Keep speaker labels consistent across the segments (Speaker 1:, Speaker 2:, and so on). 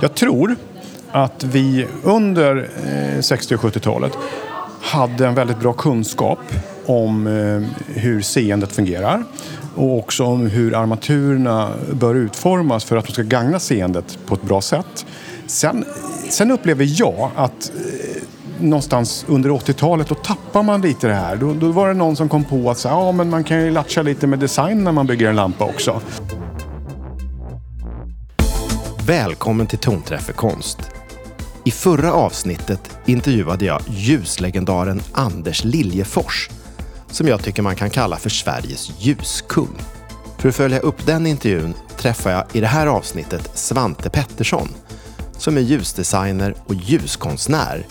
Speaker 1: Jag tror att vi under eh, 60 och 70-talet hade en väldigt bra kunskap om eh, hur seendet fungerar och också om hur armaturerna bör utformas för att de ska gagna seendet på ett bra sätt. Sen, sen upplever jag att eh, någonstans under 80-talet då tappar man lite det här. Då, då var det någon som kom på att så, ja, men man kan ju latcha lite med design när man bygger en lampa också.
Speaker 2: Välkommen till Tonträffe konst. I förra avsnittet intervjuade jag ljuslegendaren Anders Liljefors som jag tycker man kan kalla för Sveriges ljuskung. För att följa upp den intervjun träffar jag i det här avsnittet Svante Pettersson som är ljusdesigner och ljuskonstnär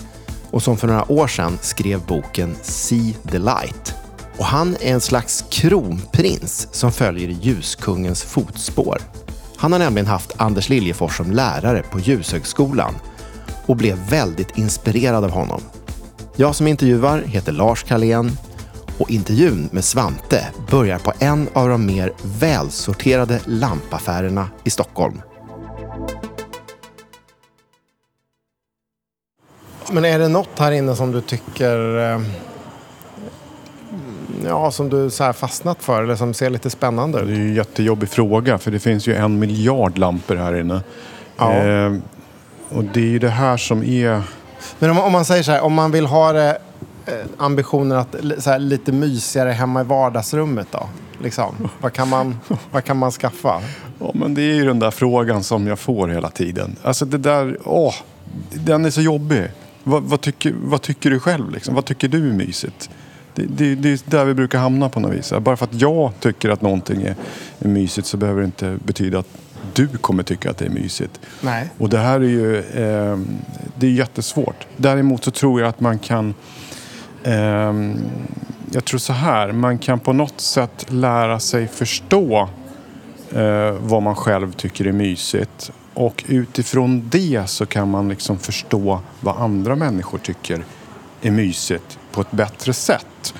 Speaker 2: och som för några år sedan skrev boken See the Light. Och han är en slags kronprins som följer i ljuskungens fotspår. Han har nämligen haft Anders Liljefors som lärare på Ljushögskolan och blev väldigt inspirerad av honom. Jag som intervjuar heter Lars Karlén och intervjun med Svante börjar på en av de mer välsorterade lampaffärerna i Stockholm. Men är det något här inne som du tycker eh, ja, som du så här fastnat för eller som ser lite spännande
Speaker 1: Det
Speaker 2: ut?
Speaker 1: är ju en jättejobbig fråga för det finns ju en miljard lampor här inne.
Speaker 2: Ja.
Speaker 1: Eh, och det är ju det här som är...
Speaker 2: Men om, om man säger så här, om man vill ha det, eh, ambitionen att här, lite mysigare hemma i vardagsrummet då? Liksom. Vad, kan man, vad kan man skaffa?
Speaker 1: Ja, men det är ju den där frågan som jag får hela tiden. Alltså det där, åh, den är så jobbig. Vad, vad, tycker, vad tycker du själv liksom? Vad tycker du är mysigt? Det, det, det är där vi brukar hamna på något vis. Bara för att jag tycker att någonting är, är mysigt så behöver det inte betyda att du kommer tycka att det är mysigt.
Speaker 2: Nej.
Speaker 1: Och det här är ju eh, det är jättesvårt. Däremot så tror jag att man kan ehm, jag tror så här, man kan på något sätt lära sig förstå eh, vad man själv tycker är mysigt. Och utifrån det så kan man liksom förstå vad andra människor tycker är mysigt på ett bättre sätt.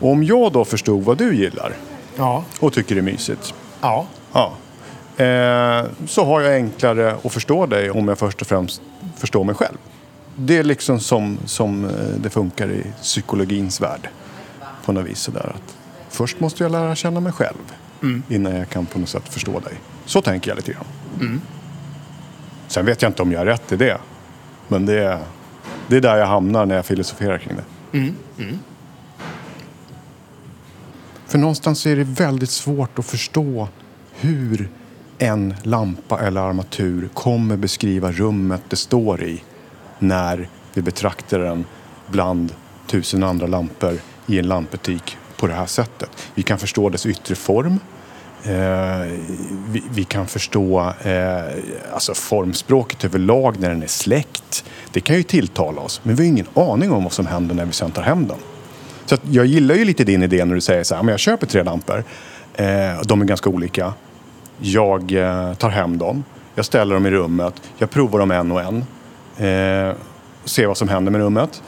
Speaker 1: Och om jag då förstod vad du gillar
Speaker 2: Ja.
Speaker 1: och tycker är mysigt.
Speaker 2: Ja.
Speaker 1: Ja. Eh, så har jag enklare att förstå dig om jag först och främst förstår mig själv. Det är liksom som, som eh, det funkar i psykologins värld. På något vis sådär att först måste jag lära känna mig själv innan jag kan på något sätt förstå dig. Så tänker jag lite grann. Sen vet jag inte om jag har rätt i det. Men det är, det är där jag hamnar när jag filosoferar kring det. Mm, mm. För någonstans är det väldigt svårt att förstå hur en lampa eller armatur kommer beskriva rummet det står i när vi betraktar den bland tusen andra lampor i en lampbutik på det här sättet. Vi kan förstå dess yttre form. Eh, vi, vi kan förstå eh, alltså formspråket överlag när den är släckt. Det kan ju tilltala oss, men vi har ingen aning om vad som händer när vi sen tar hem den. Så att jag gillar ju lite din idé när du säger så här, men jag köper tre lampor. Eh, de är ganska olika. Jag eh, tar hem dem. Jag ställer dem i rummet. Jag provar dem en och en. Eh, ser vad som händer med rummet.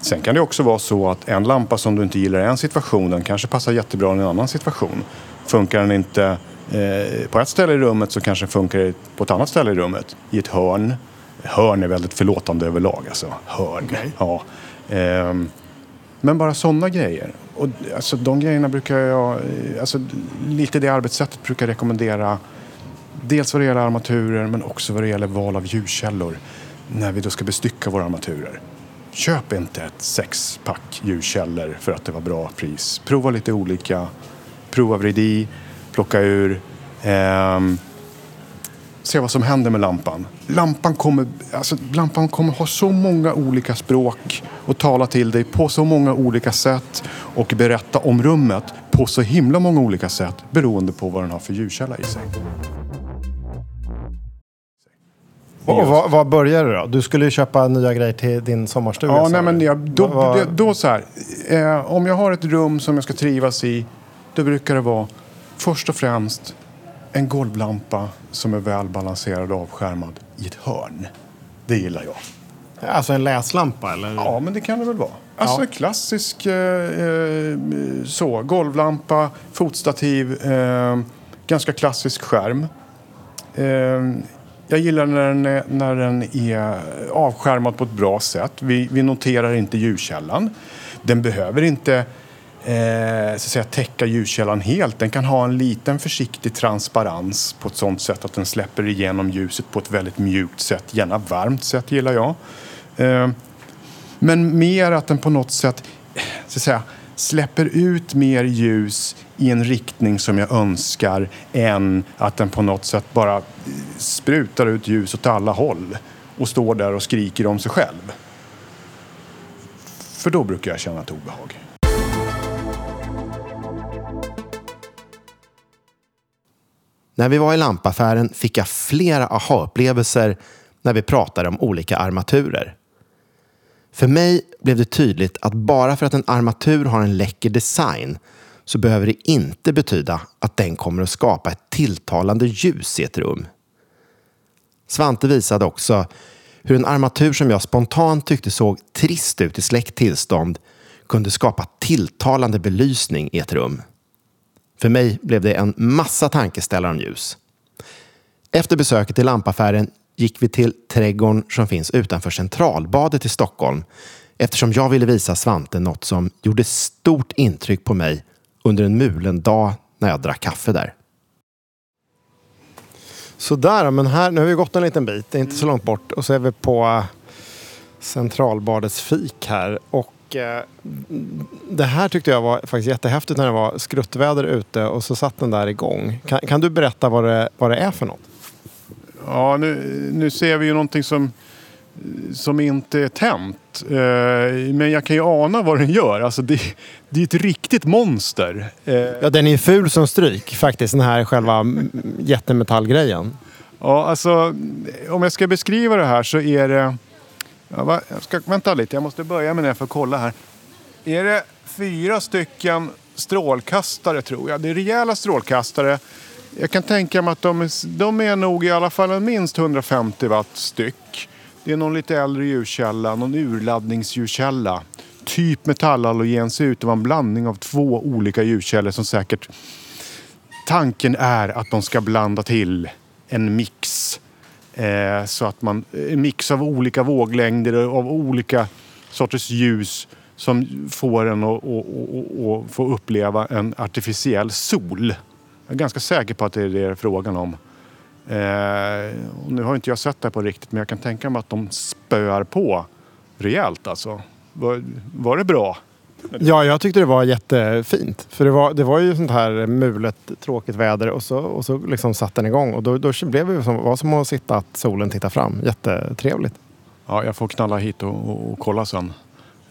Speaker 1: Sen kan det också vara så att en lampa som du inte gillar i en situation den kanske passar jättebra i en annan situation. Funkar den inte eh, på ett ställe i rummet så kanske den funkar på ett annat ställe i rummet. I ett hörn. Hörn är väldigt förlåtande överlag. Alltså. Hörn. Ja. Ehm, men bara sådana grejer. Och alltså, de grejerna brukar jag, eh, alltså, lite det arbetssättet brukar jag rekommendera. Dels vad det gäller armaturer men också vad det gäller val av ljuskällor. När vi då ska bestycka våra armaturer. Köp inte ett sexpack ljuskällor för att det var bra pris. Prova lite olika. Prova vrid i, plocka ur. Ehm, se vad som händer med lampan. Lampan kommer, alltså, lampan kommer ha så många olika språk och tala till dig på så många olika sätt och berätta om rummet på så himla många olika sätt beroende på vad den har för ljuskälla i sig.
Speaker 2: Och vad, vad börjar det då? Du skulle ju köpa nya grejer till din sommarstuga.
Speaker 1: Ja, nej, men jag, då, det- då så här. Eh, om jag har ett rum som jag ska trivas i, då brukar det vara först och främst en golvlampa som är väl balanserad och avskärmad i ett hörn. Det gillar jag.
Speaker 2: Alltså en läslampa eller?
Speaker 1: Ja, men det kan det väl vara. Alltså
Speaker 2: Ja.
Speaker 1: klassisk eh, eh, så, golvlampa, fotstativ, eh, ganska klassisk skärm. Eh, Jag gillar när den är, när den är avskärmad på ett bra sätt. Vi, vi noterar inte ljudkällan. Den behöver inte eh, så att säga, täcka ljuskällan helt. Den kan ha en liten försiktig transparens på ett sådant sätt att den släpper igenom ljuset på ett väldigt mjukt sätt. Gärna varmt sätt gillar jag. Eh, men mer att den på något sätt så att säga, släpper ut mer ljus i en riktning som jag önskar än att den på något sätt bara sprutar ut ljus åt alla håll och står där och skriker om sig själv. För då brukar jag känna ett obehag.
Speaker 2: När vi var i lampaffären fick jag flera aha-upplevelser när vi pratade om olika armaturer. För mig blev det tydligt att bara för att en armatur har en läcker design så behöver det inte betyda att den kommer att skapa ett tilltalande ljus i ett rum. Svante visade också hur en armatur som jag spontant tyckte såg trist ut i släckt tillstånd kunde skapa tilltalande belysning i ett rum. För mig blev det en massa tankeställare om ljus. Efter besöket i lampaffären gick vi till trädgården som finns utanför Centralbadet i Stockholm eftersom jag ville visa Svante något som gjorde stort intryck på mig under en mulen dag när jag drack kaffe där. Sådär, men här, nu har vi gått en liten bit, det är inte så långt bort och så är vi på eh, Centralbadets fik här. Och eh, det här tyckte jag var faktiskt jättehäftigt när det var skruttväder ute och så satt den där igång. Kan, kan du berätta vad det, vad det är för något?
Speaker 1: Ja, nu, nu ser vi ju någonting som, som inte är tänt. Eh, men jag kan ju ana vad den gör. Alltså det, det är ett riktigt monster. Eh,
Speaker 2: Ja, den är ful som stryk faktiskt, den här själva jättemetallgrejen.
Speaker 1: ja, alltså, om jag ska beskriva det här så är det... Ja, va, jag ska, vänta lite, jag måste börja med det för att kolla här. Är det fyra stycken strålkastare tror jag. Det är rejäla strålkastare. Jag kan tänka mig att de, är- de är nog i alla fall minst 150 watt styck. Det är någon lite äldre ljuskälla, någon urladdningsljuskälla. Typ metallhalogen ser ut att vara en blandning av två olika ljuskällor som säkert Tanken är att de ska blanda till en mix. Eh, så att man, en mix av olika våglängder och av olika sorters ljus som får en att, att, att, att få uppleva en artificiell sol. Jag är ganska säker på att det är det det är frågan om. Eh, nu har inte jag sett det på riktigt men jag kan tänka mig att de spöar på rejält alltså. Var, var det bra?
Speaker 2: Ja, jag tyckte det var jättefint. För det var, det var ju sånt här mulet, tråkigt väder och så, och så liksom satt den igång. Och då, då blev det som, var som att sitta att solen tittar fram. Jättetrevligt.
Speaker 1: Ja, jag får knalla hit och, och, och kolla sen.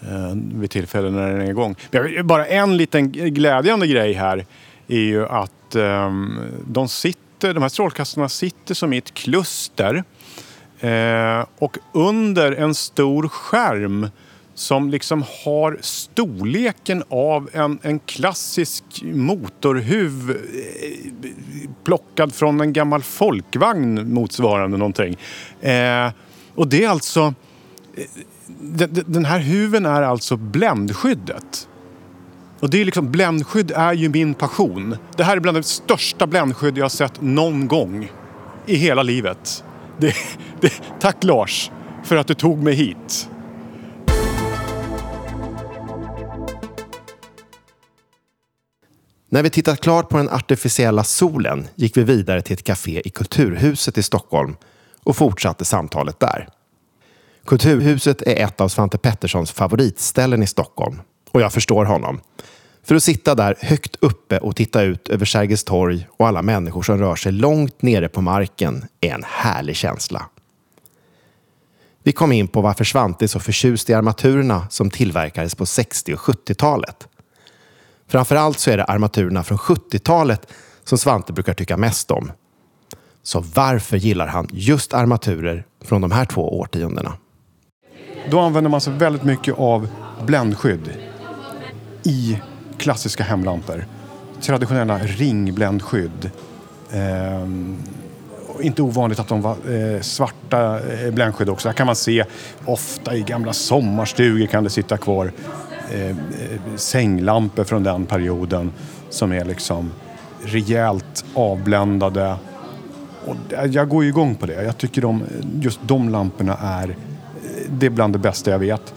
Speaker 1: Eh, vid tillfälle när den är igång. Jag- bara en liten glädjande grej här är ju att eh, de sitter, de här strålkastarna sitter som i ett kluster. Eh, och under en stor skärm som liksom har storleken av en, en klassisk motorhuv eh, plockad från en gammal folkvagn motsvarande någonting. Eh, och det är alltså... Eh, den, den här huven är alltså bländskyddet. Och det är liksom, bländskydd är ju min passion. Det här är bland det största bländskydd jag har sett någon gång i hela livet. Det, det, tack Lars för att du tog mig hit.
Speaker 2: När vi tittat klart på den artificiella solen gick vi vidare till ett café i Kulturhuset i Stockholm och fortsatte samtalet där. Kulturhuset är ett av Svante Petterssons favoritställen i Stockholm och jag förstår honom. För att sitta där högt uppe och titta ut över Sergels torg och alla människor som rör sig långt nere på marken är en härlig känsla. Vi kom in på varför Svante är så förtjust i armaturerna som tillverkades på 60 och 70-talet. Framförallt så är det armaturerna från 70-talet som Svante brukar tycka mest om. Så varför gillar han just armaturer från de här två årtiondena?
Speaker 1: Då använder man sig väldigt mycket av bländskydd i klassiska hemlampor. Traditionella ringbländskydd. Ehm, inte ovanligt att de var eh, svarta eh, bländskydd också. Det kan man se ofta i gamla sommarstugor kan det sitta kvar Eh, eh, sänglampor från den perioden som är liksom rejält avbländade Och jag går ju igång på det. Jag tycker de, just de lamporna är, eh, det är bland det bästa jag vet.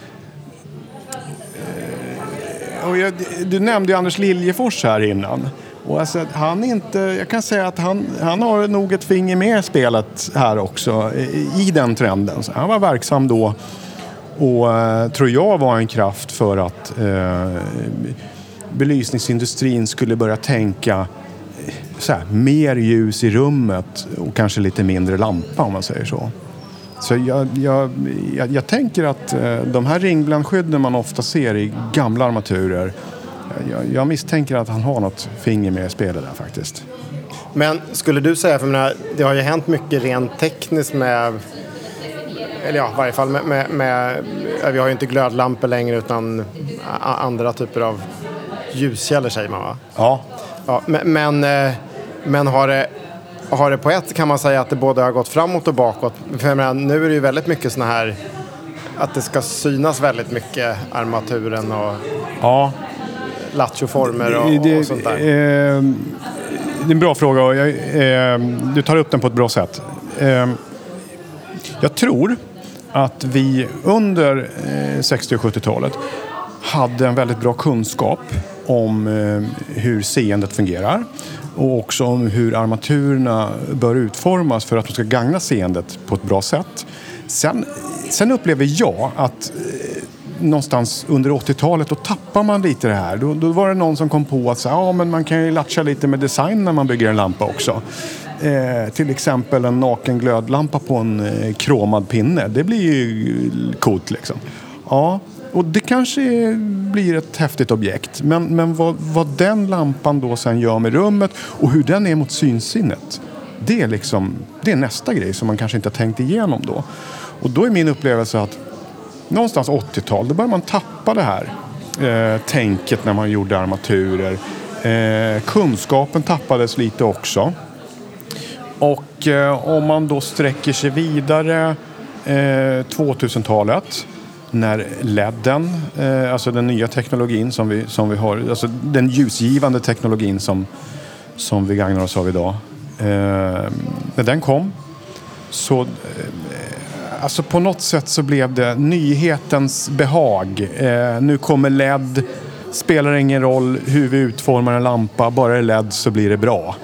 Speaker 1: Eh, och jag, du nämnde ju Anders Liljefors här innan. Och alltså, han inte, jag kan säga att han, han har nog ett finger med i spelet här också, i, i den trenden. Så han var verksam då och eh, tror jag var en kraft för att eh, belysningsindustrin skulle börja tänka eh, så här, mer ljus i rummet och kanske lite mindre lampa om man säger så. Så jag, jag, jag, jag tänker att eh, de här ringblandskydden man ofta ser i gamla armaturer eh, jag, jag misstänker att han har något finger med i spelet där faktiskt.
Speaker 2: Men skulle du säga, för menar, det har ju hänt mycket rent tekniskt med eller ja, i varje fall med, med, med, vi har ju inte glödlampor längre utan andra typer av ljuskällor säger man va?
Speaker 1: Ja.
Speaker 2: ja men, men, eh, men har, det, har det på ett kan man säga att det både har gått framåt och bakåt. För menar, nu är det ju väldigt mycket sådana här att det ska synas väldigt mycket armaturen och
Speaker 1: ja.
Speaker 2: lattjoformer och, det, och sånt där. Eh,
Speaker 1: det är en bra fråga och jag, eh, du tar upp den på ett bra sätt. Eh, jag tror att vi under eh, 60 och 70-talet hade en väldigt bra kunskap om eh, hur seendet fungerar och också om hur armaturerna bör utformas för att de ska gagna seendet på ett bra sätt. Sen, sen upplever jag att eh, någonstans under 80-talet, då tappar man lite det här. Då, då var det någon som kom på att så, ja, men man kan ju latcha lite med design när man bygger en lampa också. Eh, till exempel en naken glödlampa på en eh, kromad pinne. Det blir ju coolt liksom. Ja, och det kanske blir ett häftigt objekt. Men, men vad, vad den lampan då sen gör med rummet och hur den är mot synsinnet. Det är, liksom, det är nästa grej som man kanske inte har tänkt igenom då. Och då är min upplevelse att någonstans 80-tal, då började man tappa det här eh, tänket när man gjorde armaturer. Eh, kunskapen tappades lite också. Och eh, om man då sträcker sig vidare eh, 2000-talet när LEDen, eh, alltså den nya teknologin som vi, som vi har, alltså den ljusgivande teknologin som, som vi gagnar oss av idag. Eh, när den kom så eh, alltså på något sätt så blev det nyhetens behag. Eh, nu kommer LED, spelar ingen roll hur vi utformar en lampa, bara det är LED så blir det bra.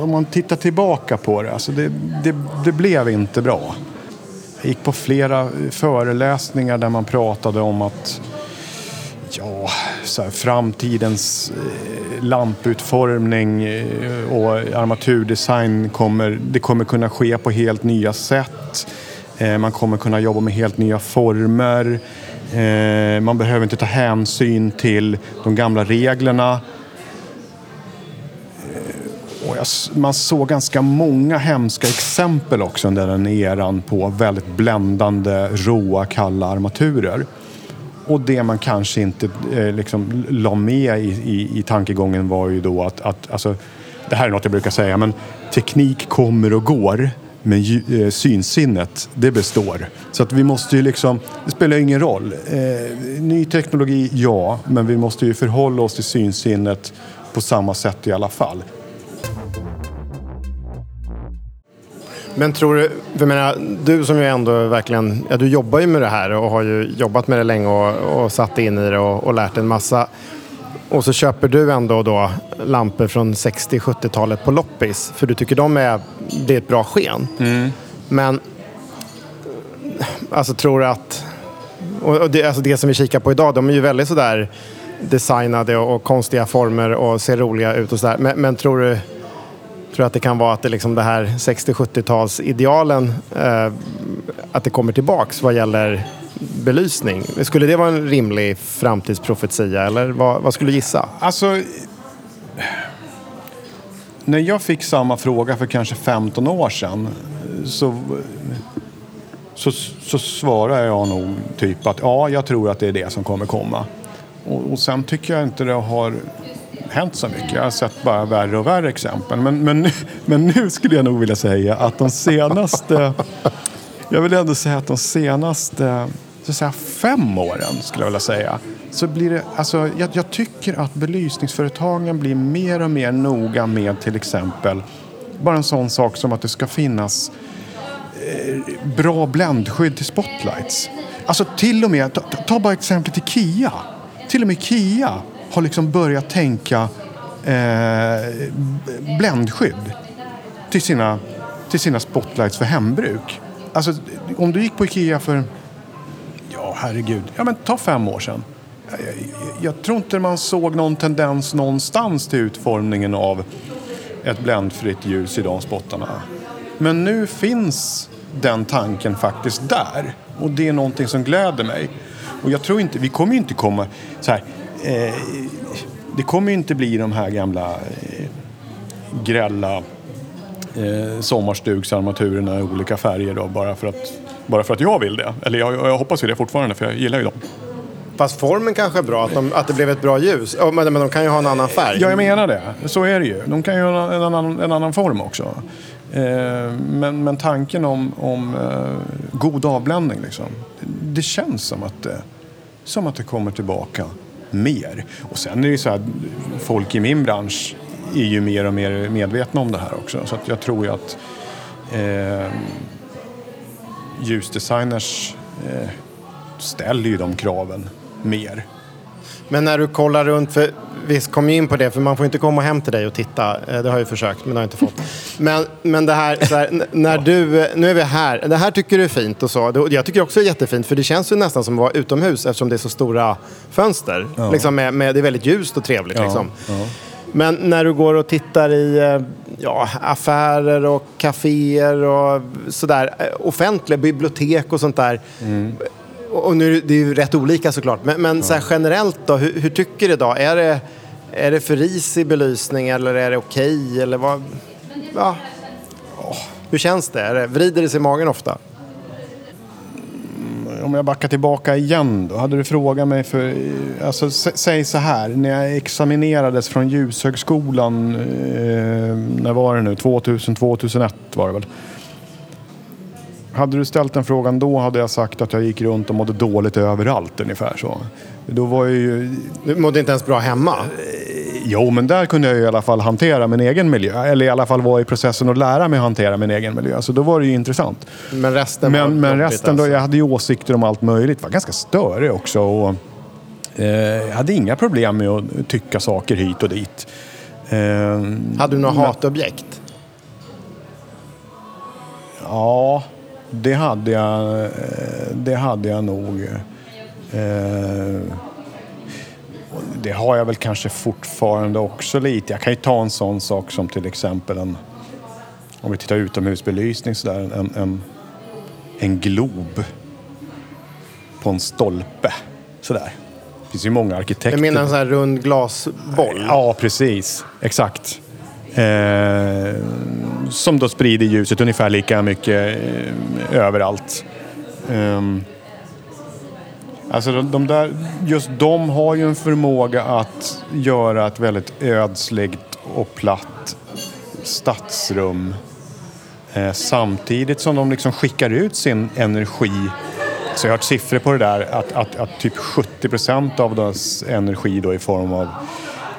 Speaker 1: Om man tittar tillbaka på det, alltså det, det, det blev inte bra. Jag gick på flera föreläsningar där man pratade om att ja, så här, framtidens eh, lamputformning eh, och armaturdesign kommer, det kommer kunna ske på helt nya sätt. Eh, man kommer kunna jobba med helt nya former. Man behöver inte ta hänsyn till de gamla reglerna. Eh, man såg ganska många hemska exempel också under den eran på väldigt bländande, råa, kalla armaturer. Och det man kanske inte eh, liksom, la med i, i, i tankegången var ju då att, att alltså, det här är något jag brukar säga, men teknik kommer och går. Men eh, synsinnet, det består. Så att vi måste ju liksom, det spelar ingen roll. Eh, ny teknologi, ja, men vi måste ju förhålla oss till synsinnet på samma sätt i alla fall.
Speaker 2: Men tror du, jag menar, du som ju ändå verkligen, ja du jobbar ju med det här och har ju jobbat med det länge och, och satt in i det och, och lärt en massa. Och så köper du ändå då lampor från 60-70-talet på loppis. För du tycker de är, det är ett bra sken. Mm. Men alltså tror du att... Och det, alltså det som vi kikar på idag, de är ju väldigt sådär designade och, och konstiga former och ser roliga ut och sådär. Men, men, tror du tror att det kan vara att det, liksom det här 60-70-talsidealen eh, att det kommer tillbaks vad gäller belysning. Skulle det vara en rimlig framtidsprofetia eller vad, vad skulle du gissa?
Speaker 1: Alltså, när jag fick samma fråga för kanske 15 år sedan så, så, så svarade jag nog typ att ja, jag tror att det är det som kommer komma. Och, och sen tycker jag inte det har hänt så mycket. Jag har sett bara värre och värre exempel. Men, men, men nu skulle jag nog vilja säga att de senaste... Jag vill ändå säga att de senaste så säga, fem åren, skulle jag vilja säga, så blir det, alltså, jag, jag, tycker att belysningsföretagen blir mer och mer noga med till exempel bara en sån sak som att det ska finnas eh, bra bländskydd till spotlights. Alltså till och med, ta, ta bara exemplet Ikea. Till och med Ikea har liksom börjat tänka eh, bländskydd till sina, till sina spotlights för hembruk. Alltså om du gick på Ikea för, ja herregud, ja men ta fem år sedan. Jag, jag, jag tror inte man såg någon tendens någonstans till utformningen av ett bländfritt ljus i de spottarna. Men nu finns den tanken faktiskt där. Och det är någonting som gläder mig. Och jag tror inte, vi kommer ju inte komma så här. Eh, det kommer ju inte bli de här gamla eh, grälla eh, sommarstugsarmaturerna i olika färger då bara för att, bara för att jag vill det. Eller jag, jag hoppas ju det fortfarande för jag gillar ju dem.
Speaker 2: Fast formen kanske är bra, att, de, att det blev ett bra ljus. Oh, men, men de kan ju ha en annan färg.
Speaker 1: Ja, jag menar det. Så är det ju. De kan ju ha en annan, en annan form också. Eh, men, men tanken om, om eh, god avbländning, liksom, det känns som att, det, som att det kommer tillbaka mer. Och sen är det ju så här, folk i min bransch är ju mer och mer medvetna om det här också. Så att jag tror ju att eh, ljusdesigners eh, ställer ju de kraven mer.
Speaker 2: Men när du kollar runt, för vi kom ju in på det, för man får inte komma hem till dig och titta. Eh, det har jag ju försökt, men det har jag inte fått. Men, men det här, här när du, nu är vi här. Det här tycker du är fint och så. Jag tycker också det är jättefint, för det känns ju nästan som att vara utomhus eftersom det är så stora fönster. Ja. Liksom med, med, det är väldigt ljust och trevligt. Ja, liksom. ja. Men när du går och tittar i eh, ja, affärer och kaféer och sådär, eh, offentliga bibliotek och sånt där. Mm och nu det är ju rätt olika såklart, men, men så generellt då, hur, hur, tycker du då? Är det, är det för risig belysning eller är det okej? Okay, eller vad? Ja. Hur känns det? Är det? Vrider det sig i magen ofta?
Speaker 1: Mm, om jag backar tillbaka igen då. Hade du frågat mig för... Alltså, säg så här. När jag examinerades från Ljushögskolan. Eh, när var det nu? 2000, 2001 var det väl. Hade du ställt den frågan då hade jag sagt att jag gick runt och mådde dåligt överallt ungefär så. Då var jag ju...
Speaker 2: Du mådde inte ens bra hemma?
Speaker 1: Jo, men där kunde jag i alla fall hantera min egen miljö. Eller i alla fall vara i processen att lära mig att hantera min egen miljö. Så då var det ju intressant.
Speaker 2: Men resten
Speaker 1: Men, men resten då, alltså. jag hade ju åsikter om allt möjligt. Var ganska störig också. Och, eh, jag hade inga problem med att tycka saker hit och dit.
Speaker 2: Eh, hade du några men... hatobjekt?
Speaker 1: Ja, det hade jag, eh, det hade jag nog. Eh, det har jag väl kanske fortfarande också lite. Jag kan ju ta en sån sak som till exempel en, om vi tittar utomhusbelysning sådär, en, en, en glob på en stolpe. Sådär. Det finns ju många arkitekter.
Speaker 2: Du menar en sån här rund glasboll?
Speaker 1: Ja, precis. Exakt. Eh, som då sprider ljuset ungefär lika mycket eh, överallt. Eh, alltså de, de, där, just de har ju en förmåga att göra ett väldigt ödsligt och platt stadsrum eh, samtidigt som de liksom skickar ut sin energi så jag har hört siffror på det där att, att, att typ 70 procent av deras energi då i form av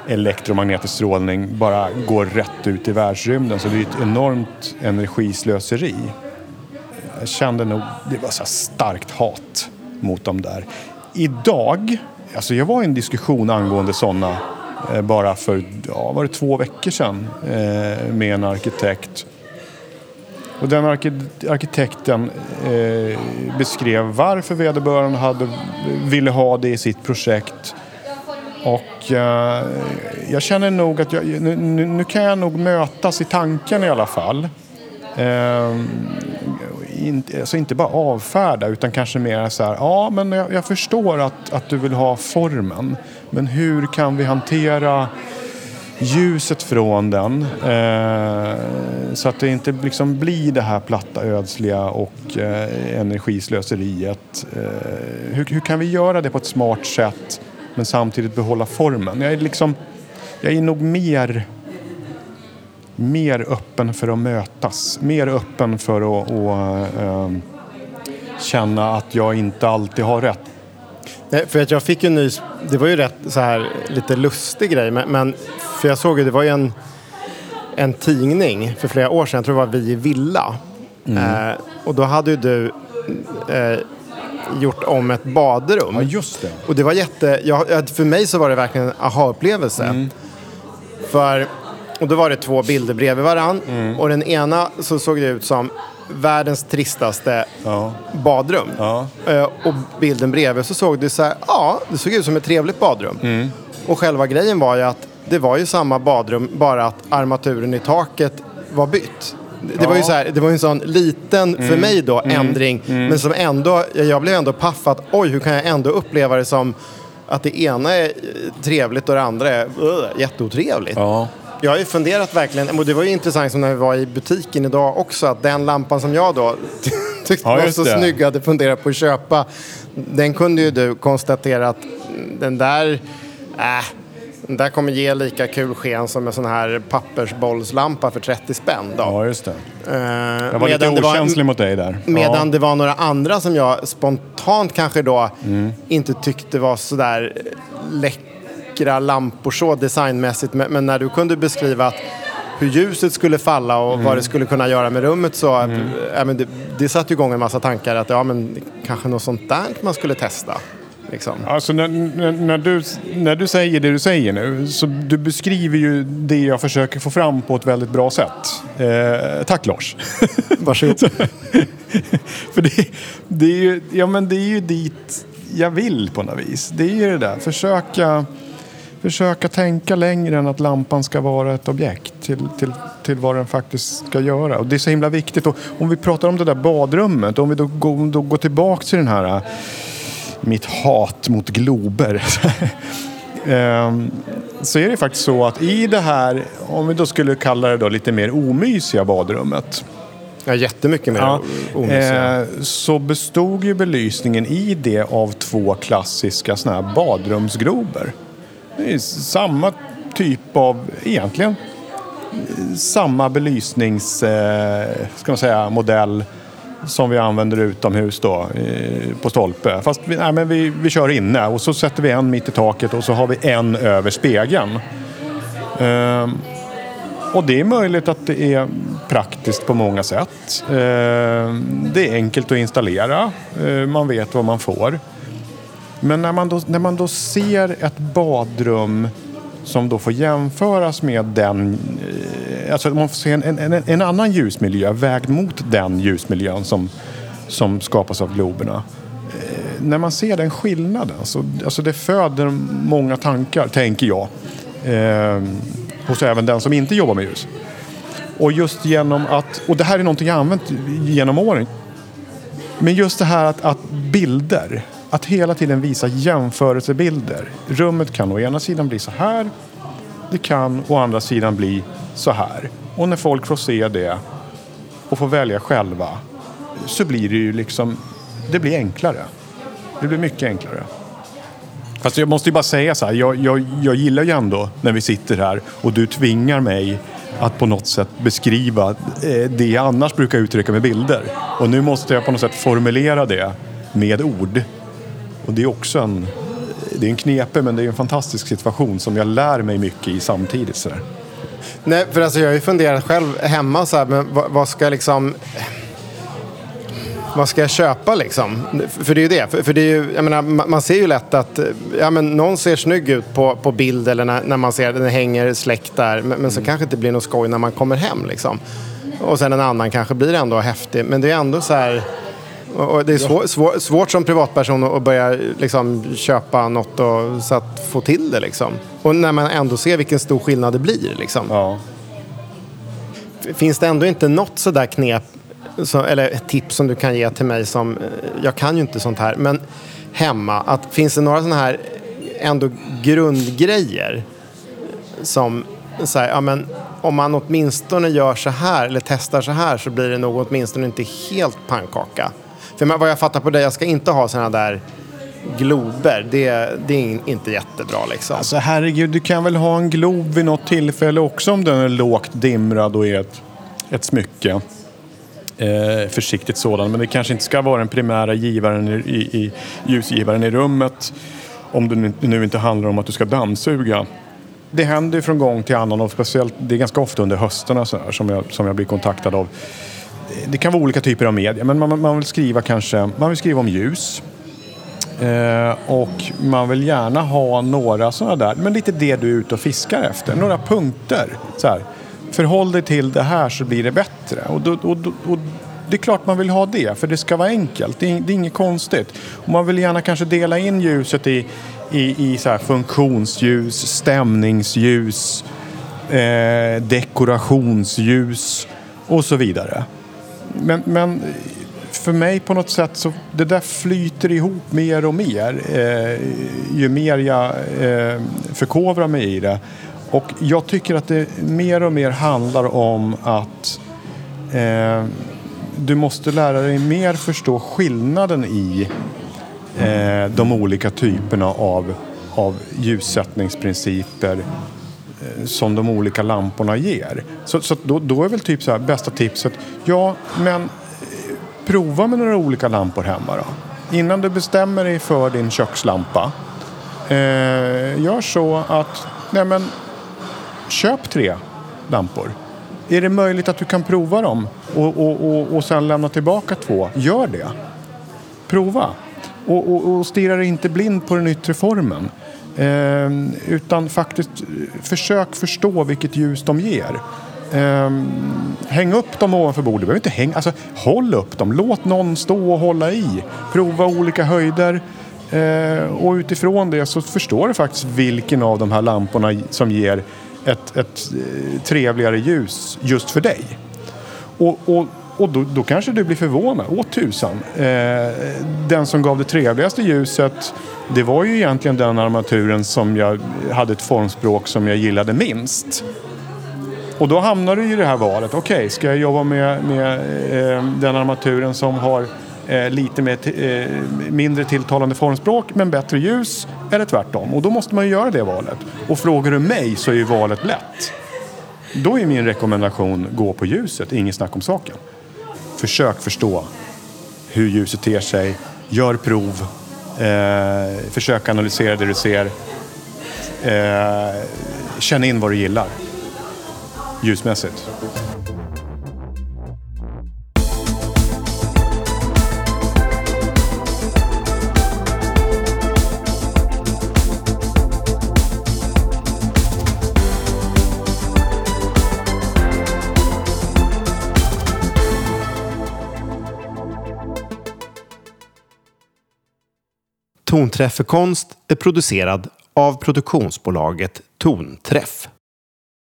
Speaker 1: elektromagnetisk strålning bara går rätt ut i världsrymden. Så det är ett enormt energislöseri. Jag kände nog, det var så starkt hat mot dem där. Idag, alltså jag var i en diskussion angående sådana eh, bara för, ja var det två veckor sedan eh, med en arkitekt. Och den arkitekten eh, beskrev varför vederbörande hade, ville ha det i sitt projekt och eh, jag känner nog att jag, nu, nu, kan jag nog mötas i tanken i alla fall. Eh, in, alltså inte bara avfärda utan kanske mer så här, ja men jag, jag, förstår att, att du vill ha formen. Men hur kan vi hantera ljuset från den eh, så att det inte liksom blir det här platta, ödsliga och eh, energislöseriet. Eh, hur, hur kan vi göra det på ett smart sätt men samtidigt behålla formen. Jag är, liksom, jag är nog mer, mer öppen för att mötas. Mer öppen för att, att äh, känna att jag inte alltid har rätt.
Speaker 2: Nej, för att jag fick ju en ny, det var ju rätt så här lite lustig grej, men, men för jag såg ju, det var ju en en tidning för flera år sedan, jag tror det var Vi i Villa.
Speaker 1: Mm.
Speaker 2: Eh, och då hade ju du eh, gjort om ett badrum.
Speaker 1: Ja, just det.
Speaker 2: Och det var jätte, ja, för mig så var det verkligen en aha-upplevelse.
Speaker 1: Mm.
Speaker 2: För, och då var det två bilder bredvid varann.
Speaker 1: Mm.
Speaker 2: Och den ena så såg det ut som världens tristaste
Speaker 1: Ja.
Speaker 2: badrum.
Speaker 1: Ja.
Speaker 2: Eh, Och bilden bredvid så såg det så här, ja, det såg ut som ett trevligt badrum.
Speaker 1: Mm.
Speaker 2: Och själva grejen var ju att det var ju samma badrum, bara att armaturen i taket var bytt. Det, var ju så här, det var ju en sån liten,
Speaker 1: Mm.
Speaker 2: för mig då, ändring. Men som ändå, jag blev ändå paff att oj, hur kan jag ändå uppleva det som att det ena är eh, trevligt och det andra är uh, jätteotrevligt.
Speaker 1: Ja.
Speaker 2: Jag har ju funderat verkligen, och det var ju intressant som när vi var i butiken idag också, att den lampan som jag då tyckte
Speaker 1: Ja,
Speaker 2: var så
Speaker 1: det.
Speaker 2: snygg och hade funderat på att köpa, den kunde ju du konstatera att den där, äh, den där kommer ge lika kul sken som en sån här pappersbollslampa för 30 spänn. Då.
Speaker 1: ja, just det.
Speaker 2: Eh,
Speaker 1: Jag var lite
Speaker 2: medan
Speaker 1: okänslig mot dig där.
Speaker 2: Medan
Speaker 1: ja.
Speaker 2: det var några andra som jag spontant kanske då
Speaker 1: Mm.
Speaker 2: inte tyckte var sådär läckra lampor så designmässigt. Men, när du kunde beskriva att hur ljuset skulle falla och
Speaker 1: Mm.
Speaker 2: vad det skulle kunna göra med rummet så ja, men det, det satte igång en massa tankar att ja men kanske något sånt där man skulle testa. Liksom.
Speaker 1: Alltså när, när, när, du, när du säger det du säger nu, så du beskriver ju det jag försöker få fram på ett väldigt bra sätt. Eh, tack Lars.
Speaker 2: Varsågod.
Speaker 1: För det, det, är ju, ja, men det är ju dit jag vill på något vis. Det är ju det där, försöka, försöka tänka längre än att lampan ska vara ett objekt till, till, till vad den faktiskt ska göra. Och det är så himla viktigt. Och om vi pratar om det där badrummet, om vi då, går- då går tillbaka till den här mitt hat mot glober. Ehm, så är det faktiskt så att i det här, om vi då skulle kalla det då lite mer omysiga badrummet.
Speaker 2: Ja, jättemycket mer
Speaker 1: Ja,
Speaker 2: omysiga.
Speaker 1: eh, så bestod ju belysningen i det av två klassiska såna här badrumsglober. Det är samma typ av, egentligen, eh, samma belysnings, eh, ska man säga, modell som vi använder utomhus då på stolpe. Fast vi, nej, men vi, vi kör inne och så sätter vi en mitt i taket och så har vi en över spegeln. Ehm, och det är möjligt att det är praktiskt på många sätt. Ehm, Det är enkelt att installera. ehm, Man vet vad man får. Men när man då, när man då ser ett badrum som då får jämföras med den... Eh, Alltså man får se en, en, en annan ljusmiljö vägd mot den ljusmiljön som, som skapas av globerna. Eh, När man ser den skillnaden, så, alltså det föder många tankar, tänker jag. Eh, hos även den som inte jobbar med ljus. Och just genom att, och det här är någonting jag använt genom åren. Men just det här att, att bilder, att hela tiden visa jämförelsebilder. Rummet kan å ena sidan bli så här, det kan å andra sidan bli så här. Och när folk får se det och får välja själva så blir det ju liksom, det blir enklare. Det blir mycket enklare. Fast jag måste ju bara säga så här, jag, jag, jag gillar ju ändå när vi sitter här och du tvingar mig att på något sätt beskriva eh, det jag annars brukar uttrycka med bilder. Och nu måste jag på något sätt formulera det med ord. Och det är också en, det är en knepe men det är en fantastisk situation som jag lär mig mycket i samtidigt. Så där.
Speaker 2: Nej, för alltså jag har ju funderat själv hemma så här, men vad, vad ska jag liksom... Vad ska jag köpa liksom? För det är ju det. För, för det är ju, jag menar, ma- man ser ju lätt att ja, men någon ser snygg ut på, på bild eller när, när man ser den hänger släkt där. Men, men så kanske inte blir något skoj när man kommer hem liksom. Och sen en annan kanske blir ändå häftig. Men det är ändå så här... Och det är svår, svår, svårt som privatperson att börja liksom, köpa något och, så att få till det. Liksom. Och när man ändå ser vilken stor skillnad det blir. Liksom.
Speaker 1: Ja.
Speaker 2: Finns det ändå inte något sådär knep så, eller ett tips som du kan ge till mig som, eh, jag kan ju inte sånt här, men hemma, att finns det några sådana här ändå grundgrejer som, så här, ja, men, om man åtminstone gör så här eller testar så här så blir det nog åtminstone inte helt pannkaka. För vad jag fattar på dig, jag ska inte ha sådana där glober, det, det är inte jättebra liksom.
Speaker 1: Alltså herregud, du kan väl ha en glob vid något tillfälle också om den är lågt dimrad och är ett, ett smycke. Eh, försiktigt sådan, men det kanske inte ska vara den primära givaren i, i, i ljusgivaren i rummet. Om det nu- inte handlar om att du ska dammsuga det händer ju från gång till annan och speciellt, det är ganska ofta under hösten så här, som, jag, som jag blir kontaktad av. Det kan vara olika typer av media, men man, man vill skriva kanske, man vill skriva om ljus. Eh, och man vill gärna ha några sådana där, men lite det du är ute och fiskar efter. Några punkter. Så här, förhåll dig till det här så blir det bättre. Och, då, och, och det är klart man vill ha det, för det ska vara enkelt. Det är, det är inget konstigt. Och man vill gärna kanske dela in ljuset i, i, i så här funktionsljus, stämningsljus, eh, dekorationsljus och så vidare. Men, men för mig på något sätt så det där flyter ihop mer och mer eh, ju mer jag eh, förkovrar mig i det. Och jag tycker att det mer och mer handlar om att eh, du måste lära dig mer förstå skillnaden i eh, de olika typerna av, av ljussättningsprinciper Eh, som de olika lamporna ger. Så, så då, då, är väl typ så här, bästa tipset, ja men eh, prova med några olika lampor hemma då. Innan du bestämmer dig för din kökslampa, eh, gör så att, nej men, köp tre lampor. Är det möjligt att du kan prova dem och, och, och, och sen lämna tillbaka två? Gör det. Prova. Och, och, och stirra dig inte blind på den yttre formen. Ehm, utan faktiskt eh, försök förstå vilket ljus de ger. Ehm, häng upp dem ovanför bordet. Du behöver inte hänga, alltså, håll upp dem. Låt någon stå och hålla i. Prova olika höjder. Ehm, och utifrån det så förstår du faktiskt vilken av de här lamporna som ger ett, ett eh, trevligare ljus just för dig. Och, och, och då, då kanske du blir förvånad. Åh tusan. Eh, den som gav det trevligaste ljuset det var ju egentligen den armaturen som jag hade ett formspråk som jag gillade minst. Och då hamnar du i det här valet. Okej, okay, ska jag jobba med, med eh, den armaturen som har eh, lite mer eh, mindre tilltalande formspråk men bättre ljus eller tvärtom. Och då måste man ju göra det valet. Och frågar du mig så är ju valet lätt. Då är min rekommendation gå på ljuset, inget snack om saken. Försök förstå hur ljuset ter sig, gör prov, eh, försök analysera det du ser. Eh, känn in vad du gillar ljusmässigt.
Speaker 2: Tonträff för konst är producerad av produktionsbolaget Tonträff.